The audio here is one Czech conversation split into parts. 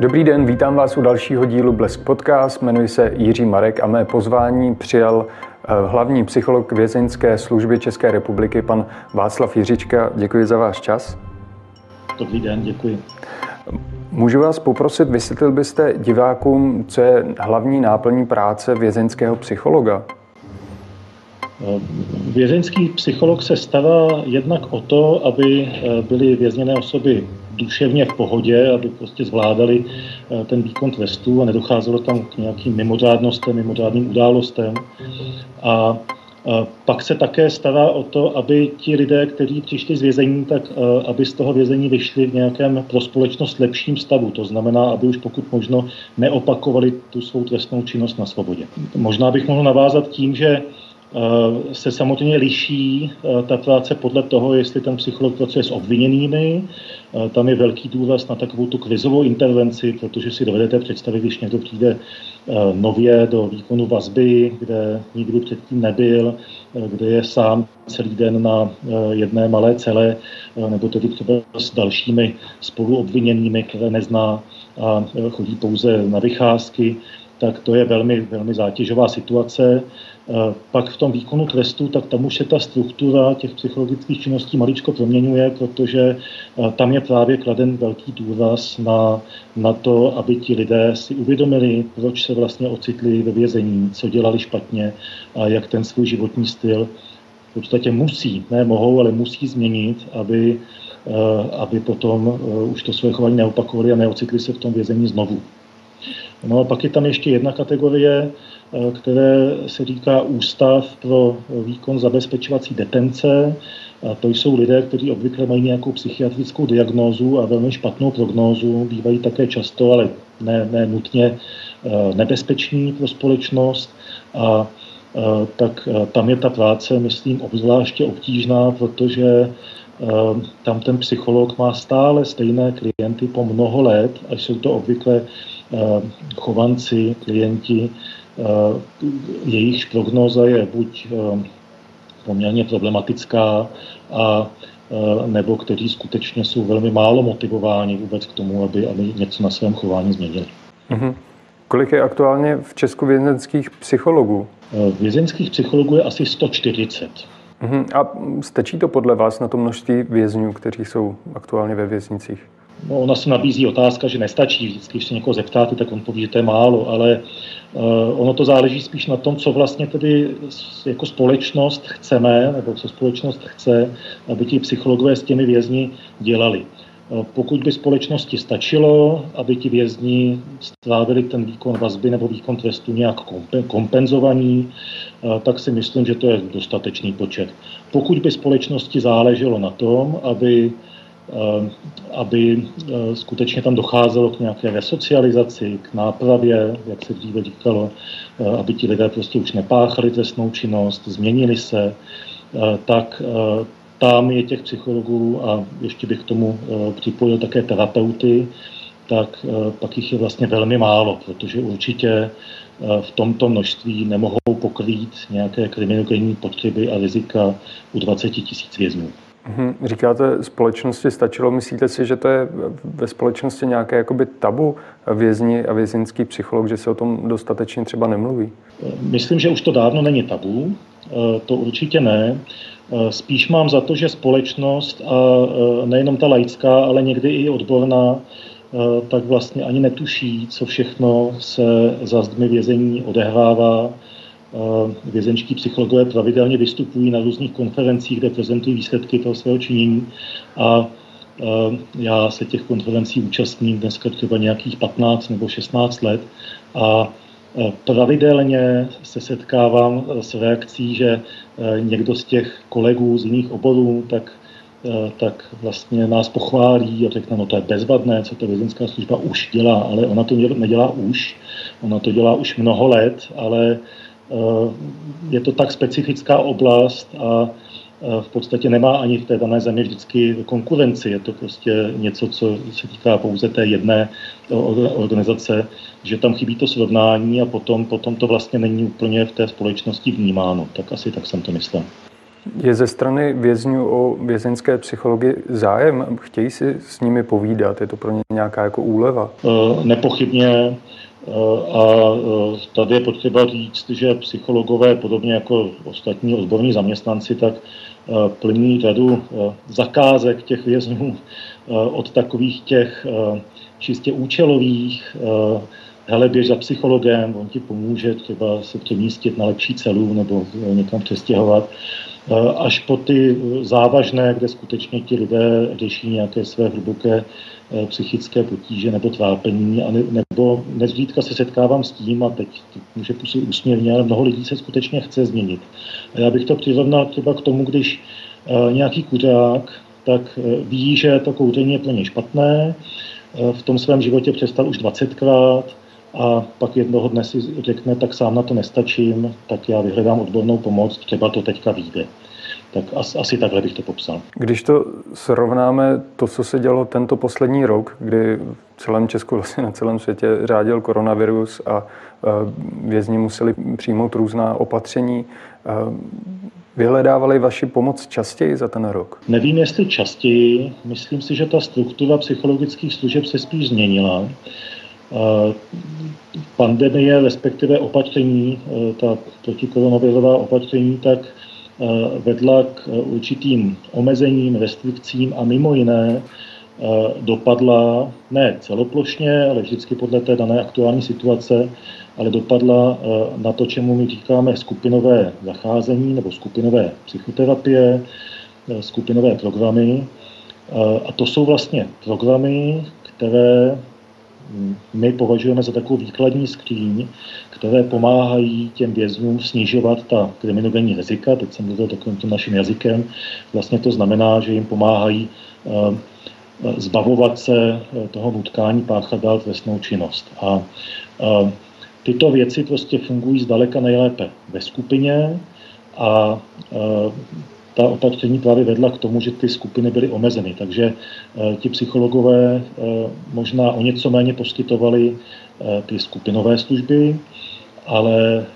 Dobrý den, vítám vás u dalšího dílu Blesk Podcast. Jmenuji se Jiří Marek a mé pozvání přijal eh, hlavní psycholog vězeňské služby České republiky, pan Václav Jiřička. Děkuji za váš čas. Dobrý den, děkuji. Můžu vás poprosit, vysvětlil byste divákům, co je hlavní náplní práce vězeňského psychologa? Vězeňský psycholog se stará jednak o to, aby eh, byly vězněné osoby duševně v pohodě, aby prostě zvládali eh, ten výkon trestu a nedocházelo tam k nějakým mimořádnostem, mimořádným událostem. A pak se také stará o to, aby ti lidé, kteří přišli z vězení, tak eh, aby z toho vězení vyšli v nějakém pro společnost lepším stavu. To znamená, aby už pokud možno neopakovali tu svou trestnou činnost na svobodě. Možná bych mohl navázat tím, že Eh, se samozřejmě liší eh, ta práce podle toho, jestli ten psycholog pracuje s obviněnými. Eh, tam je velký důraz na takovou tu kvizovou intervenci, protože si dovedete představit, když někdo přijde nově do výkonu vazby, kde nikdy předtím nebyl, kde je sám celý den na jedné malé celé, nebo tedy třeba s dalšími spoluobviněnými, které nezná a chodí pouze na vycházky, tak to je velmi, velmi zátěžová situace. Pak v tom výkonu trestu, tak tam už se ta struktura těch psychologických činností maličko proměňuje, protože tam je právě kladen velký důraz na, na to, aby ti lidé si uvědomili, proč se vlastně ocitli ve vězení, co dělali špatně a jak ten svůj životní styl v podstatě musí, ne mohou, ale musí změnit, aby, aby potom už to své chování neopakovali a neocitli se v tom vězení znovu. No a pak je tam ještě jedna kategorie, Eh, které se říká Ústav pro výkon zabezpečovací detence. A to jsou lidé, kteří obvykle mají nějakou psychiatrickou diagnózu a velmi špatnou prognózu. Bývají také často, ale ne, ne nutně eh, nebezpeční pro společnost. A eh, tak tam je ta práce, myslím, obzvláště obtížná, protože tam ten psycholog má stále stejné klienty po mnoho let, až jsou to obvykle chovanci, klienti, Eh, jejich prognóza je buď eh, poměrně problematická, a, eh, nebo kteří skutečně jsou velmi málo motivováni vůbec k tomu, aby, aby něco na svém chování změnili. Mm-hmm. Kolik je aktuálně v Česku vězeňských psychologů? Vězeňských psychologů je asi 140. Mm-hmm. A stačí to podle vás na to množství vězňů, kteří jsou aktuálně ve věznicích? No, ona se nabízí otázka, že nestačí. Vždycky, když se někoho zeptáte, tak on poví, že to je málo, ale uh, ono to záleží spíš na tom, co vlastně tedy jako společnost chceme, nebo co společnost chce, aby ti psychologové s těmi vězni dělali. Uh, pokud by společnosti stačilo, aby ti vězni strávili ten výkon vazby nebo výkon trestu nějak kompenzovaný, uh, tak si myslím, že to je dostatečný počet. Pokud by společnosti záleželo na tom, aby Eh, aby eh, skutečně tam docházelo k nějaké resocializaci, k nápravě, jak se dříve říkalo, eh, aby ti lidé prostě už nepáchali trestnou činnost, změnili se, tak tam je těch psychologů a ještě bych k tomu připojil také terapeuty, tak pak jich je vlastně velmi málo, protože určitě v tomto množství nemohou pokrýt nějaké kriminogenní potřeby a rizika u 20 tisíc vězňů. Mhm. Říkáte, společnosti stačilo. Myslíte si, že to je ve společnosti nějaké jakoby tabu vězni a vězinský psycholog, že se o tom dostatečně třeba nemluví? Myslím, že už to dávno není tabu. E, to určitě ne. E, spíš mám za to, že společnost, a e, nejenom ta laická, ale někdy i odborná, tak vlastně ani netuší, co všechno se za zdmi vězení odehrává, Vězenčtí psychologové pravidelně vystupují na různých konferencích, kde prezentují výsledky toho svého činění. A já se těch konferencí účastním dneska třeba nějakých 15 nebo 16 let. A pravidelně se setkávám s reakcí, že někdo z těch kolegů z jiných oborů tak tak vlastně nás pochválí a řekne, no to je bezvadné, co to vězenská služba už dělá, ale ona to nedělá už, ona to dělá už mnoho let, ale je to tak specifická oblast a eh, v podstatě nemá ani v té dané zemi vždycky konkurenci. Je to prostě něco, co se týká pouze té jedné organizace, že tam chybí to srovnání a potom, potom to vlastně není úplně v té společnosti vnímáno. Tak asi tak jsem to myslel. Je ze strany vězňů o vězeňské psychologii zájem? Chtějí si s nimi povídat? Je to pro ně nějaká jako úleva? Nepochybně. A tady je potřeba říct, že psychologové, podobně jako ostatní odborní zaměstnanci, tak plní řadu zakázek těch vězňů od takových těch čistě účelových, hele, běž za psychologem, on ti pomůže třeba se přemístit na lepší celu nebo někam přestěhovat, až po ty závažné, kde skutečně ti lidé řeší nějaké své hluboké psychické potíže nebo trápení, nebo nezřídka se setkávám s tím, a teď to může působit úsměvně, ale mnoho lidí se skutečně chce změnit. A já bych to přirovnal třeba k tomu, když uh, nějaký kuřák tak uh, ví, že to kouření je pro ně špatné, v tom svém životě přestal už 20krát, a pak jednoho dne si řekne, tak sám na to nestačím, tak já vyhledám odbornou pomoc, třeba to teďka vyjde. Tak asi, asi takhle bych to popsal. Když to srovnáme to, co se dělo tento poslední rok, kdy v celém Česku, vlastně na celém světě řádil koronavirus a vězni museli přijmout různá opatření, Vyhledávali vaši pomoc častěji za ten rok? Nevím, jestli častěji. Myslím si, že ta struktura psychologických služeb se spíš změnila. Pandemie, respektive opatření, ta protikoronavirová opatření, tak vedla k eh, určitým omezením, restrikcím a mimo jiné eh, dopadla ne celoplošně, ale vždycky podle té dané aktuální situace, ale dopadla na to, čemu my říkáme skupinové zacházení nebo skupinové psychoterapie, skupinové programy. A to jsou vlastně programy, které my považujeme za takovou výkladní skříň, které pomáhají těm vězňům snižovat ta kriminogenní rizika, teď jsem mluvil takovým tím naším jazykem, vlastně to znamená, že jim pomáhají eh, zbavovat se eh, toho nutkání páchat dál trestnou činnost. A eh, tyto věci prostě fungují zdaleka nejlépe ve skupině a ta opatření právě vedla k tomu, že ty skupiny byly omezeny. Takže eh, ti psychologové eh, možná o něco méně poskytovali eh, ty skupinové služby, ale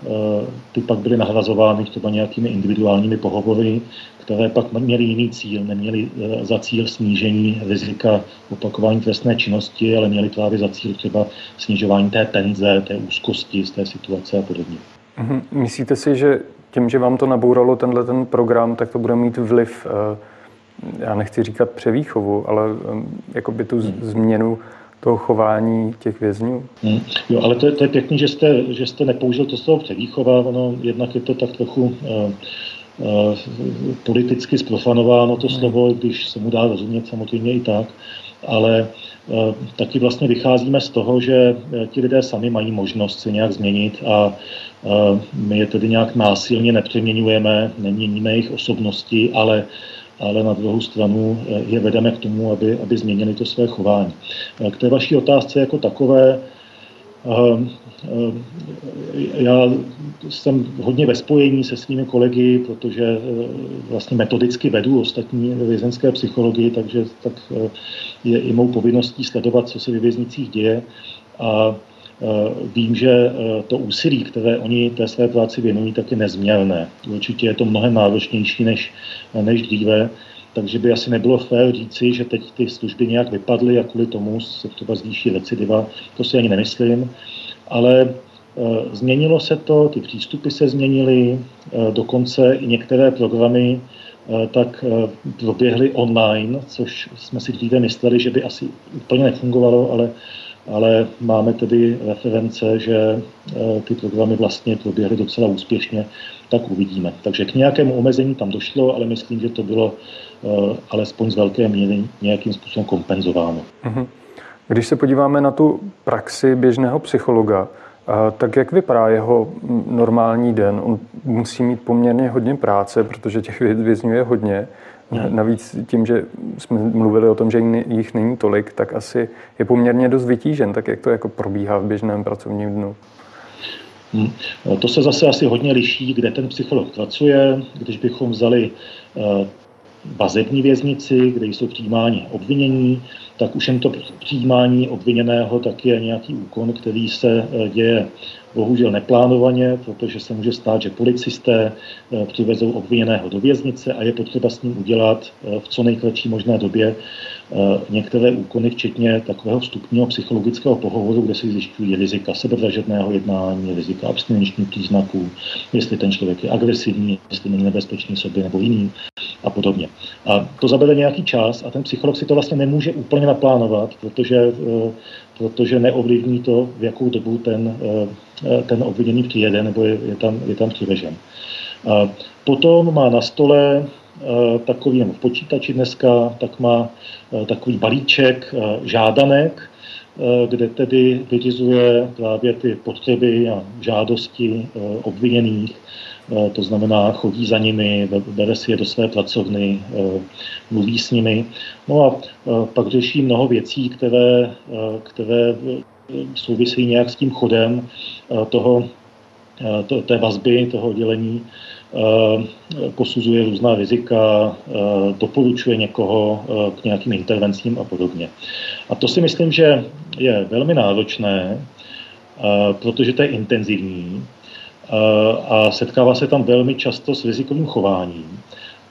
ty pak byly nahrazovány třeba nějakými individuálními pohovory, které pak měly jiný cíl, neměly za cíl snížení rizika opakování trestné činnosti, ale měly právě za cíl třeba snižování té tenze, té úzkosti z té situace a podobně. Mhm. Myslíte si, že tím, že vám to nabouralo tenhle ten program, tak to bude mít vliv, eh, já nechci říkat převýchovu, ale eh, jakoby tu hmm. změnu toho chování těch vězňů. Hmm. Jo, ale to je, to je pěkný, že jste, že jste nepoužil to slovo převýchova, ono jednak je to tak trochu uh, uh, politicky zprofanováno to hmm. slovo, když se mu dá rozumět samozřejmě i tak, ale uh, taky vlastně vycházíme z toho, že ti lidé sami mají možnost se nějak změnit a my je tedy nějak násilně nepřeměňujeme, neměníme jejich osobnosti, ale, ale na druhou stranu eh, je vedeme k tomu, aby, aby změnili to své chování. K té vaší otázce jako takové, eh, eh, já jsem hodně ve spojení se svými kolegy, protože vlastně metodicky vedu ostatní vězenské psychologii, takže tak je i mou povinností sledovat, co se ve věznicích děje. A Eh, vím, že to úsilí, které oni té své práci věnují, tak je nezměrné. Určitě je to mnohem náročnější než, než dříve, takže by asi nebylo fér říci, že teď ty služby nějak vypadly a kvůli tomu se třeba zvýší recidiva. To si ani nemyslím. Ale změnilo se to, ty přístupy se změnily, dokonce i některé programy tak proběhly online, což jsme si dříve mysleli, že by asi úplně nefungovalo, ale ale máme tedy reference, že eh, ty programy vlastně proběhly docela úspěšně, tak uvidíme. Takže k nějakému omezení tam došlo, ale myslím, že to bylo eh, alespoň z velké míry nějakým způsobem kompenzováno. Mhm. Když se podíváme na tu praxi běžného psychologa, eh, tak jak vypadá jeho normální den? On musí mít poměrně hodně práce, protože těch vězňů je hodně. Navíc tím, že jsme mluvili o tom, že jich není tolik, tak asi je poměrně dost vytížen. Tak jak to jako probíhá v běžném pracovním dnu? Hmm. To se zase asi hodně liší, kde ten psycholog pracuje. Když bychom vzali uh, vazební věznici, kde jsou přijímáni obvinění, tak už jen to přijímání obviněného tak je nějaký úkon, který se děje bohužel neplánovaně, protože se může stát, že policisté eh, přivezou obviněného do věznice a je potřeba s ním udělat eh, v co nejkratší možné době eh, některé úkony, včetně takového vstupního psychologického pohovoru, kde se zjišťují rizika sebevražedného jednání, rizika abstinenčních příznaků, jestli ten člověk je agresivní, jestli není nebezpečný sobě nebo jiný a podobně. A to zabere nějaký čas a ten psycholog si to vlastně nemůže úplně naplánovat, protože protože neovlivní to, v jakou dobu ten, eh, ten obviněný přijede nebo je, je, tam, je tam přivežen. Potom má na stole eh, takový, nebo v počítači dneska, tak má eh, takový balíček žádanek, kde tedy vyřizuje právě ty potřeby a žádosti obviněných Eh, to znamená, chodí za nimi, bere si je do své pracovny, eh, mluví s nimi. No a eh, pak řeší mnoho věcí, které, které souvisí nějak s tím chodem toho, to, té vazby, toho oddělení, posuzuje různá rizika, doporučuje někoho k nějakým intervencím a podobně. A to si myslím, že je velmi náročné, protože to je intenzivní a setkává se tam velmi často s rizikovým chováním.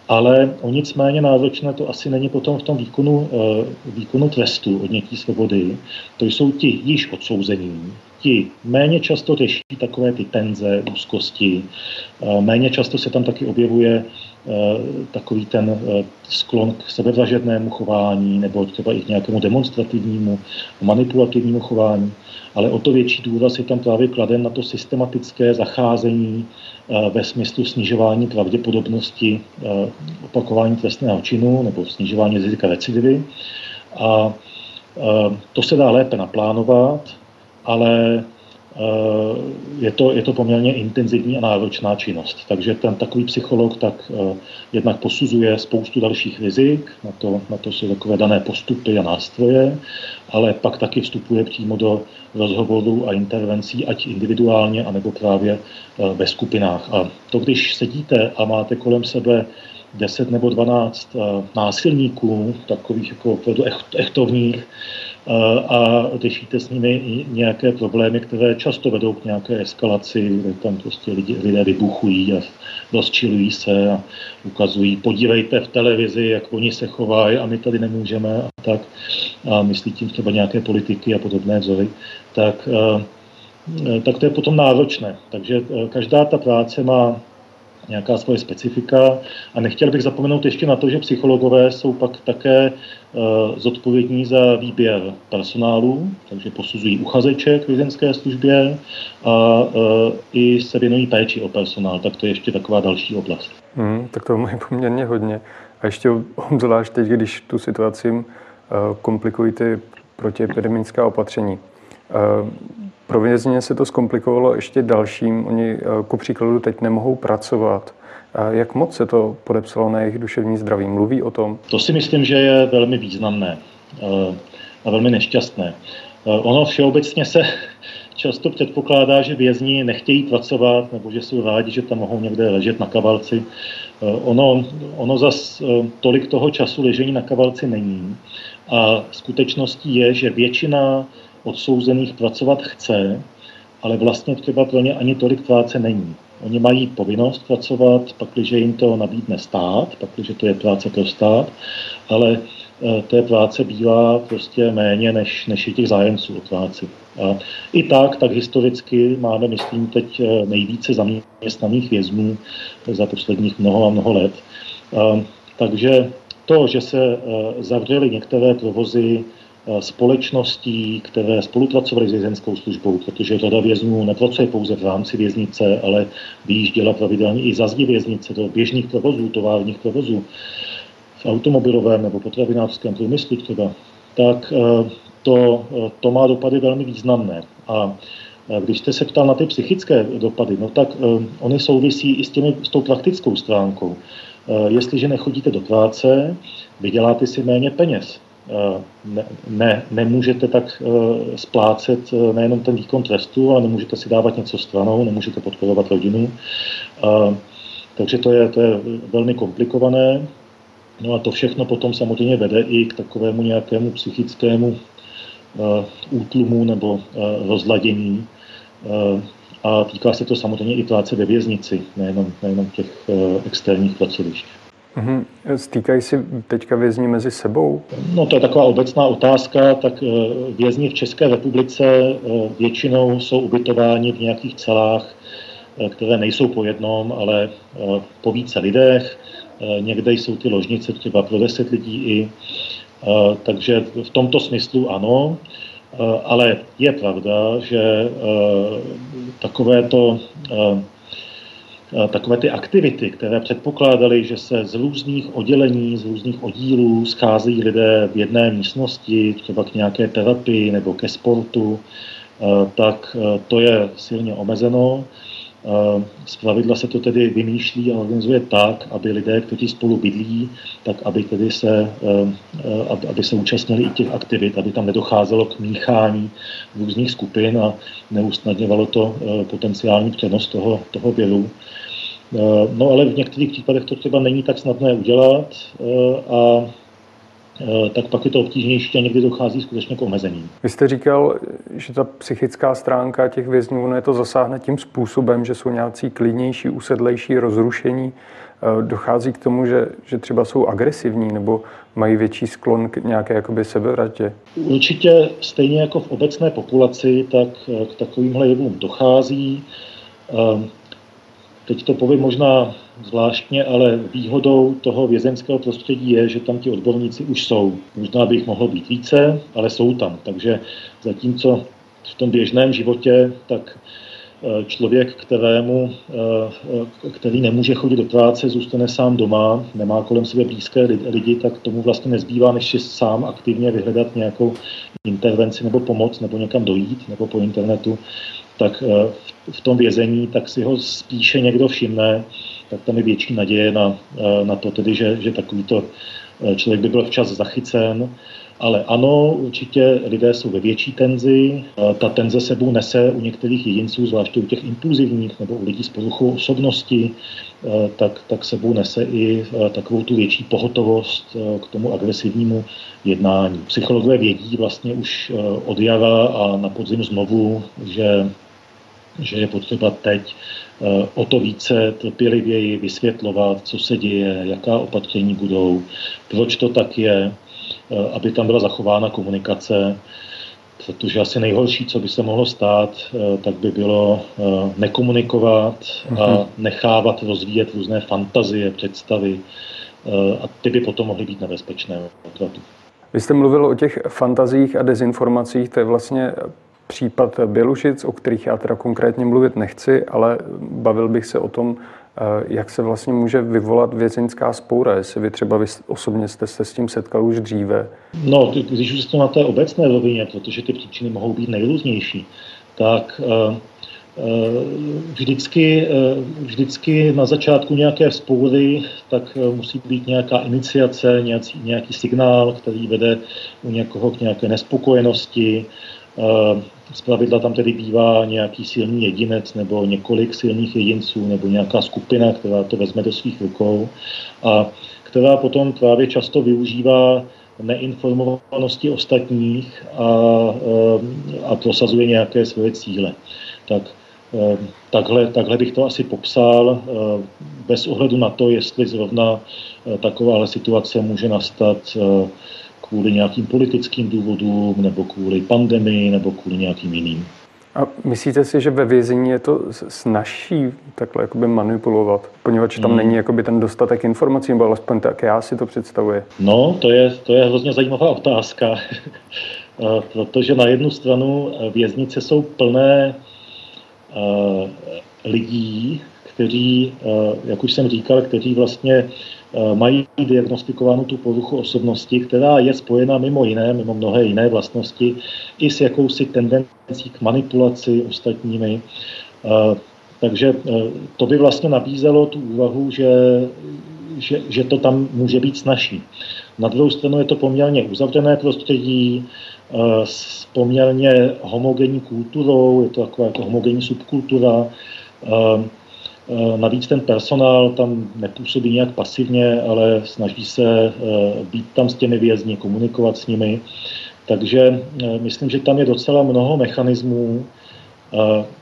Ale o nic méně náročné to asi není potom v tom výkonu, výkonu trestu odnětí svobody. To jsou ti již odsouzení, ti méně často řeší takové ty tenze, úzkosti, e, méně často se tam taky objevuje e, takový ten sklon k sebevražednému chování nebo třeba i k nějakému demonstrativnímu, manipulativnímu chování ale o to větší důraz je tam právě kladen na to systematické zacházení eh, ve smyslu snižování pravděpodobnosti eh, opakování trestného činu nebo snižování rizika recidivy. A eh, to se dá lépe naplánovat, ale Eh, je to, je to poměrně intenzivní a náročná činnost. Takže ten takový psycholog tak eh, jednak posuzuje spoustu dalších rizik, na to, na to jsou takové dané postupy a nástroje, ale pak taky vstupuje přímo do rozhovorů a intervencí, ať individuálně, anebo právě eh, ve skupinách. A to, když sedíte a máte kolem sebe 10 nebo 12 násilníků, takových jako opravdu echtovních, a řešíte s nimi nějaké problémy, které často vedou k nějaké eskalaci, kde tam prostě lidi, lidé vybuchují a rozčilují se a ukazují, podívejte v televizi, jak oni se chovají a my tady nemůžeme a tak. A myslí tím třeba nějaké politiky a podobné vzory. Tak, tak to je potom náročné. Takže každá ta práce má nějaká svoje specifika. A nechtěl bych zapomenout ještě na to, že psychologové jsou pak také uh, zodpovědní za výběr personálu, takže posuzují uchazeče k vězenské službě a uh, i se věnují péči o personál, tak to je ještě taková další oblast. Hmm, tak to mají poměrně hodně. A ještě obzvlášť teď, když tu situaci uh, komplikují ty protiepidemická opatření. Uh, pro vězně se to zkomplikovalo ještě dalším. Oni eh, ku příkladu teď nemohou pracovat. Jak moc se to podepsalo na jejich duševní zdraví? Mluví o tom? To si myslím, že je velmi významné eh, a velmi nešťastné. Eh, ono všeobecně se často předpokládá, že vězni nechtějí pracovat nebo že jsou rádi, že tam mohou někde ležet na kavalci. Ono, ono zas tolik toho času ležení na kavalci není. A skutečností je, že většina odsouzených pracovat chce, ale vlastně třeba pro ně ani tolik práce není. Oni mají povinnost pracovat, pakliže jim to nabídne stát, pakliže to je práce pro stát, ale eh, té práce bývá prostě méně, než, než je těch zájemců o práci. A I tak, tak historicky máme, myslím, teď eh, nejvíce zaměstnaných vězňů za posledních mnoho a mnoho let. A, takže to, že se eh, zavřely některé provozy společností, které spolupracovaly s vězenskou službou, protože řada vězňů nepracuje pouze v rámci věznice, ale vyjížděla pravidelně i za zdi věznice do běžných provozů, továrních provozů v automobilovém nebo potravinářském průmyslu třeba, tak eh, to, eh, to má dopady velmi významné. A když jste se ptal na ty psychické dopady, no tak oni souvisí i s, těmi, s tou praktickou stránkou. Jestliže nechodíte do práce, vyděláte si méně peněz. Eh, ne, ne, nemůžete tak eh, splácet eh, nejenom ten výkon trestu, ale nemůžete si dávat něco stranou, nemůžete podporovat rodinu. Takže to je, to je velmi komplikované. No a to všechno potom samozřejmě vede i k takovému nějakému psychickému útlumu nebo rozladění. A týká se to samozřejmě i práce ve věznici, nejenom, nejenom těch externích pracovišť. Mm-hmm. Stýkají si teďka vězni mezi sebou? No to je taková obecná otázka, tak eh, vězni v České republice eh, většinou jsou ubytováni v nějakých celách, eh, které nejsou po jednom, ale po více lidech. Někde jsou ty ložnice třeba pro deset lidí i. Takže v tomto smyslu ano, ale je pravda, že takovéto takové ty aktivity, které předpokládaly, že se z různých oddělení, z různých oddílů scházejí lidé v jedné místnosti, třeba k nějaké terapii nebo ke sportu, eh, tak eh, to je silně omezeno. Z pravidla se to tedy vymýšlí a organizuje tak, aby lidé, kteří spolu bydlí, tak aby, tedy se, aby se účastnili i těch aktivit, aby tam nedocházelo k míchání různých skupin a neusnadňovalo to potenciální přenos toho, toho. Eh, no ale v některých případech to třeba není tak snadné udělat eh, a eh, tak pak je to obtížnější a někdy dochází skutečně k omezení. Vy jste říkal, že ta psychická stránka těch vězňů, je to zasáhne tím způsobem, že jsou nějací klidnější, usedlejší, rozrušení. Dochází k tomu, že, že třeba jsou agresivní nebo mají větší sklon k nějaké jakoby sebevratě? Určitě stejně jako v obecné populaci, tak k takovýmhle jevům dochází. Teď to povím možná zvláštně, ale výhodou toho vězeňského prostředí je, že tam ti odborníci už jsou. Možná by jich mohlo být více, ale jsou tam. Takže zatímco v tom běžném životě, tak e, člověk, kterému, e, který nemůže chodit do práce, zůstane sám doma, nemá kolem sebe blízké lidi, tak tomu vlastně nezbývá, než si sám aktivně vyhledat nějakou intervenci nebo pomoc, nebo někam dojít, nebo po internetu tak eh, v tom vězení, tak si ho spíše někdo všimne, tak tam je větší naděje na, eh, na to, tedy, že, že takovýto eh, člověk by byl včas zachycen. Ale ano, určitě lidé jsou ve větší tenzi. Ta tenze sebou nese u některých jedinců, zvláště u těch impulzivních nebo u lidí s poruchou osobnosti, tak, tak sebou nese i takovou tu větší pohotovost k tomu agresivnímu jednání. Psychologové vědí vlastně už od jara a na podzim znovu, že že je potřeba teď eh, o to více trpělivěji vysvětlovat, co se děje, jaká opatření budou, proč to tak je, eh, aby tam byla zachována komunikace, protože asi nejhorší, co by se mohlo stát, eh, tak by bylo nekomunikovat a mhm. nechávat rozvíjet různé fantazie, představy a ty by potom mohly být nebezpečné. Vy jste mluvil o těch fantazích a dezinformacích, to je vlastně případ Bělušic, o kterých já teda konkrétně mluvit nechci, ale bavil bych se o tom, eh, jak se vlastně může vyvolat vězeňská spoura, jestli vy třeba vy osobně jste se s tím setkal už dříve. No, když už jste na té obecné rovině, protože ty příčiny mohou být nejrůznější, tak uh, Vždycky, vždycky na začátku nějaké spoury, tak musí být nějaká iniciace, nějaký, nějaký signál, který vede u někoho k nějaké nespokojenosti, z pravidla tam tedy bývá nějaký silný jedinec nebo několik silných jedinců nebo nějaká skupina, která to vezme do svých rukou a která potom právě často využívá neinformovanosti ostatních a, a prosazuje nějaké svoje cíle. Tak takhle, takhle bych to asi popsal, bez ohledu na to, jestli zrovna takováhle situace může nastat kvůli nějakým politickým důvodům, nebo kvůli pandemii, nebo kvůli nějakým jiným. A myslíte si, že ve vězení je to snažší takhle jakoby manipulovat, poněvadž tam hmm. není jakoby ten dostatek informací, nebo alespoň tak já si to představuji? No, to je, to je hrozně zajímavá otázka, protože na jednu stranu věznice jsou plné uh, lidí, kteří, jak už jsem říkal, kteří vlastně Eh, mají diagnostikovánu tu poruchu osobnosti, která je spojena mimo jiné, mimo mnohé jiné vlastnosti, i s jakousi tendencí k manipulaci ostatními. Eh, takže eh, to by vlastně nabízelo tu úvahu, že, že, že to tam může být snažší. Na druhou stranu je to poměrně uzavřené prostředí, s poměrně homogenní kulturou, je to taková jako homogenní subkultura, Navíc ten personál tam nepůsobí nějak pasivně, ale snaží se být tam s těmi vězni, komunikovat s nimi. Takže myslím, že tam je docela mnoho mechanismů,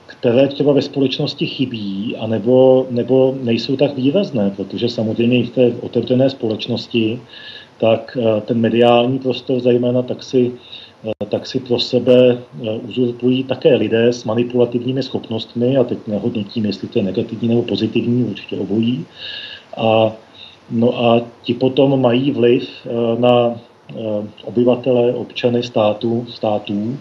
které třeba ve společnosti chybí, anebo, nebo nejsou tak výrazné, protože samozřejmě i v té otevřené společnosti, tak eh, ten mediální prostor zejména tak si, eh, tak si pro sebe eh, uzurpují také lidé s manipulativními schopnostmi, a teď nehodnotím, jestli to je negativní nebo pozitivní, určitě obojí. A, no a ti potom mají vliv na obyvatele, občany státu, států,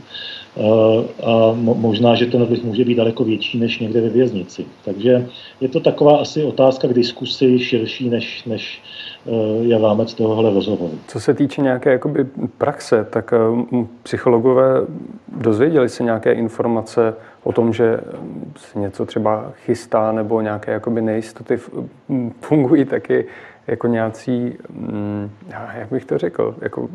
a možná, že ten vliv může být daleko větší než někde ve věznici. Takže je to taková asi otázka k diskusi širší než, než eh, je rámec tohohle rozhovoru. Co se týče nějaké jakoby, praxe, tak eh, psychologové dozvěděli se nějaké informace o tom, že se něco třeba chystá nebo nějaké jakoby nejistoty fungují taky jako nějací, mm, jak bych to řekl, jako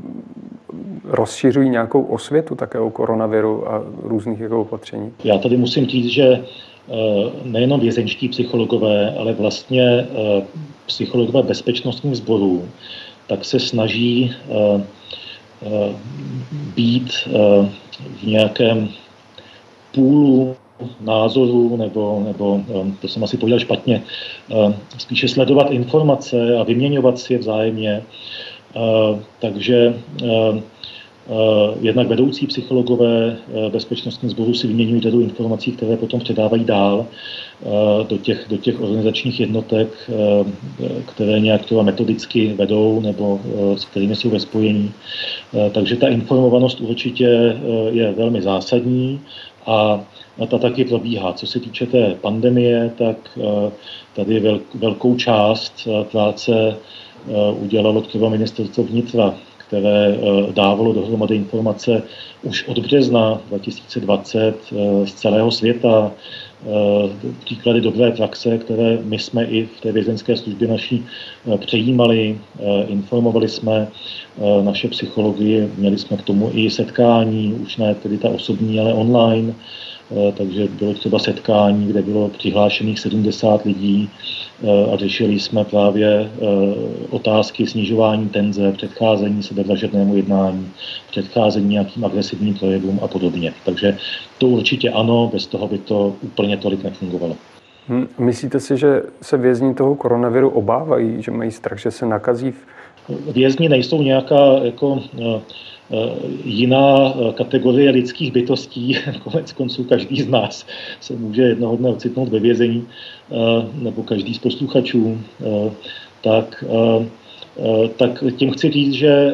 rozšiřují nějakou osvětu také o koronaviru a různých jako opatření? Já tady musím říct, že eh, nejenom vězenští psychologové, ale vlastně eh, psychologové bezpečnostních sborů, tak se snaží eh, být v nějakém půlu názorů, nebo, nebo to jsem asi podělal špatně, spíše sledovat informace a vyměňovat si je vzájemně. Takže Eh, jednak vedoucí psychologové eh, bezpečnostní sboru si vyměňují řadu informací, které potom předávají dál eh, do těch, do těch organizačních jednotek, které nějak třeba metodicky vedou nebo s kterými jsou ve spojení. Takže ta informovanost určitě je velmi zásadní a ta taky probíhá. Co se týče té pandemie, tak tady velkou část práce udělalo třeba ministerstvo vnitra které eh, dávalo dohromady informace už od března 2020 eh, z celého světa, eh, příklady dobré praxe, které my jsme i v té vězenské službě naší přejímali, informovali jsme naše psychologii, měli jsme k tomu i setkání, už ne tedy ta osobní, ale online, Eh, takže bylo třeba setkání, kde bylo přihlášených 70 lidí eh, a řešili jsme právě eh, otázky snižování tenze, předcházení sebevražednému jednání, předcházení nějakým agresivním projevům a podobně. Takže to určitě ano, bez toho by to úplně tolik nefungovalo. Hmm, myslíte si, že se vězni toho koronaviru obávají, že mají strach, že se nakazí? Vězni nejsou nějaká jako Eh, jiná eh, kategorie lidských bytostí, konec konců každý z nás se může jednoho dne ocitnout ve vězení, eh, nebo každý z posluchačů, tak, tak tím chci říct, že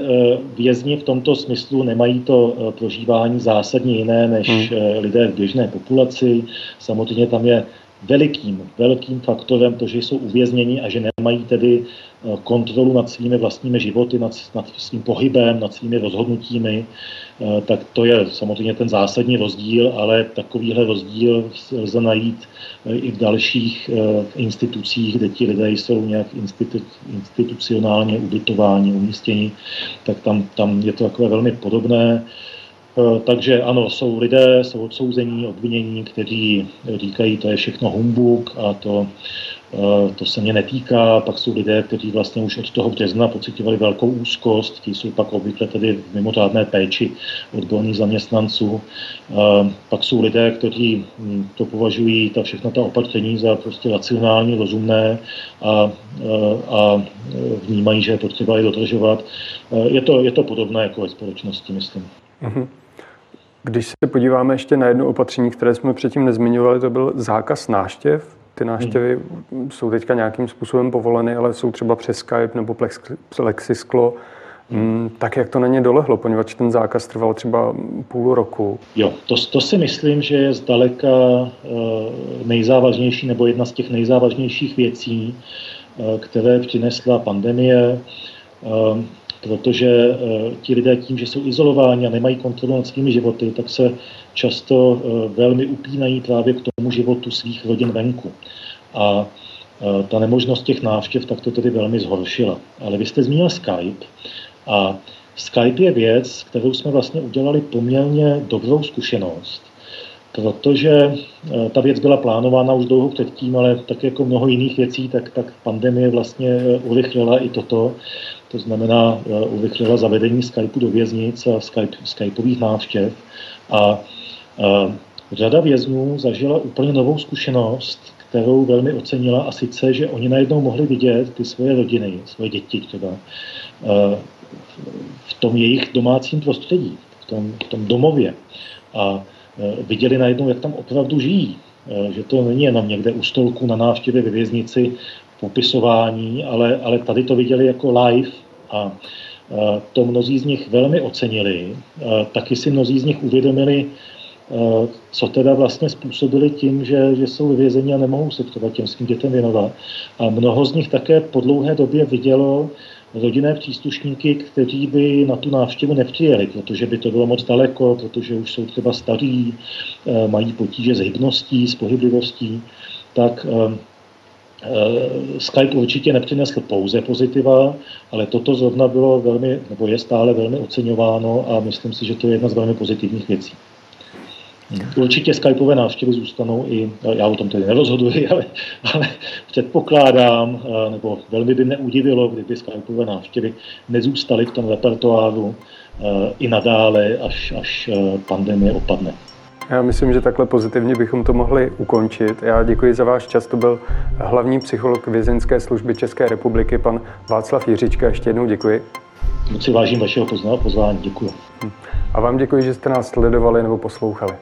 vězni v tomto smyslu nemají to prožívání zásadně jiné než hmm. lidé v běžné populaci. Samozřejmě tam je velikým, velkým faktorem to, že jsou uvězněni a že nemají tedy eh, kontrolu nad svými vlastními životy, nad, nad svým pohybem, nad svými rozhodnutími, eh, tak to je samozřejmě ten zásadní rozdíl, ale takovýhle rozdíl lze najít eh, i v dalších institucích, kde ti lidé jsou nějak institu, institucionálně ubytováni, umístěni, tak tam, tam je to takové velmi podobné. Eh, takže ano, jsou lidé, jsou odsouzení, obvinění, kteří říkají, to je všechno humbuk a to, eh, to se mě netýká. Pak jsou lidé, kteří vlastně už od toho března pocitovali velkou úzkost, ti jsou pak obvykle tedy v mimořádné péči odborných zaměstnanců. Eh, pak jsou lidé, kteří hm, to považují, ta všechna ta opatření za prostě racionální, rozumné a, a vnímají, že je potřeba je dodržovat. Je to, je to podobné jako ve společnosti, myslím. Mm-hmm. Když se podíváme ještě na jedno opatření, které jsme předtím nezmiňovali, to byl zákaz náštěv. Ty náštěvy hmm. jsou teďka nějakým způsobem povoleny, ale jsou třeba přes Skype nebo plexisklo. Hmm. Tak jak to na ně dolehlo, poněvadž ten zákaz trval třeba půl roku? Jo, to, to si myslím, že je zdaleka uh, nejzávažnější nebo jedna z těch nejzávažnějších věcí, uh, které přinesla pandemie. Protože eh, ti lidé tím, že jsou izolováni a nemají kontrolu nad svými životy, tak se často eh, velmi upínají právě k tomu životu svých rodin venku. A eh, ta nemožnost těch návštěv tak to tedy velmi zhoršila. Ale vy jste zmínil Skype a Skype je věc, kterou jsme vlastně udělali poměrně dobrou zkušenost, protože ta věc byla plánována už dlouho předtím, ale tak jako mnoho jiných věcí, tak, tak pandemie vlastně urychlila i toto. To znamená, eh, urychlila zavedení Skypeu do věznic a Skype, Skypeových návštěv. A, a řada vězňů zažila úplně novou zkušenost, kterou velmi ocenila, a sice, že oni najednou mohli vidět ty svoje rodiny, svoje děti třeba, v tom jejich domácím prostředí, v tom, v tom domově. A Eh, viděli najednou, jak tam opravdu žijí. Eh, že to není jenom někde u stolku na návštěvě ve věznici popisování, ale, ale tady to viděli jako live a eh, to mnozí z nich velmi ocenili. Taky si mnozí z nich uvědomili, co teda vlastně způsobili tím, že, že jsou vězení a nemohou se třeba těm svým dětem věnovat. A mnoho z nich také po dlouhé době vidělo, rodinné příslušníky, kteří by na tu návštěvu nepřijeli, protože by to bylo moc daleko, protože už jsou třeba starí, mají potíže s hybností, s pohyblivostí, tak Skype určitě nepřinesl pouze pozitiva, ale toto zrovna bylo velmi, nebo je stále velmi oceňováno a myslím si, že to je jedna z velmi pozitivních věcí. Určitě Skypeové návštěvy zůstanou i, já o tom tedy nerozhoduji, ale, ale předpokládám, nebo velmi by mě udivilo, kdyby Skypeové návštěvy nezůstaly v tom repertoáru i nadále, až, až pandemie opadne. Já myslím, že takhle pozitivně bychom to mohli ukončit. Já děkuji za váš čas. To byl hlavní psycholog vězeňské služby České republiky, pan Václav Jiřička. Ještě jednou děkuji. Moc si vážím vašeho pozvání. Děkuji. A vám děkuji, že jste nás sledovali nebo poslouchali.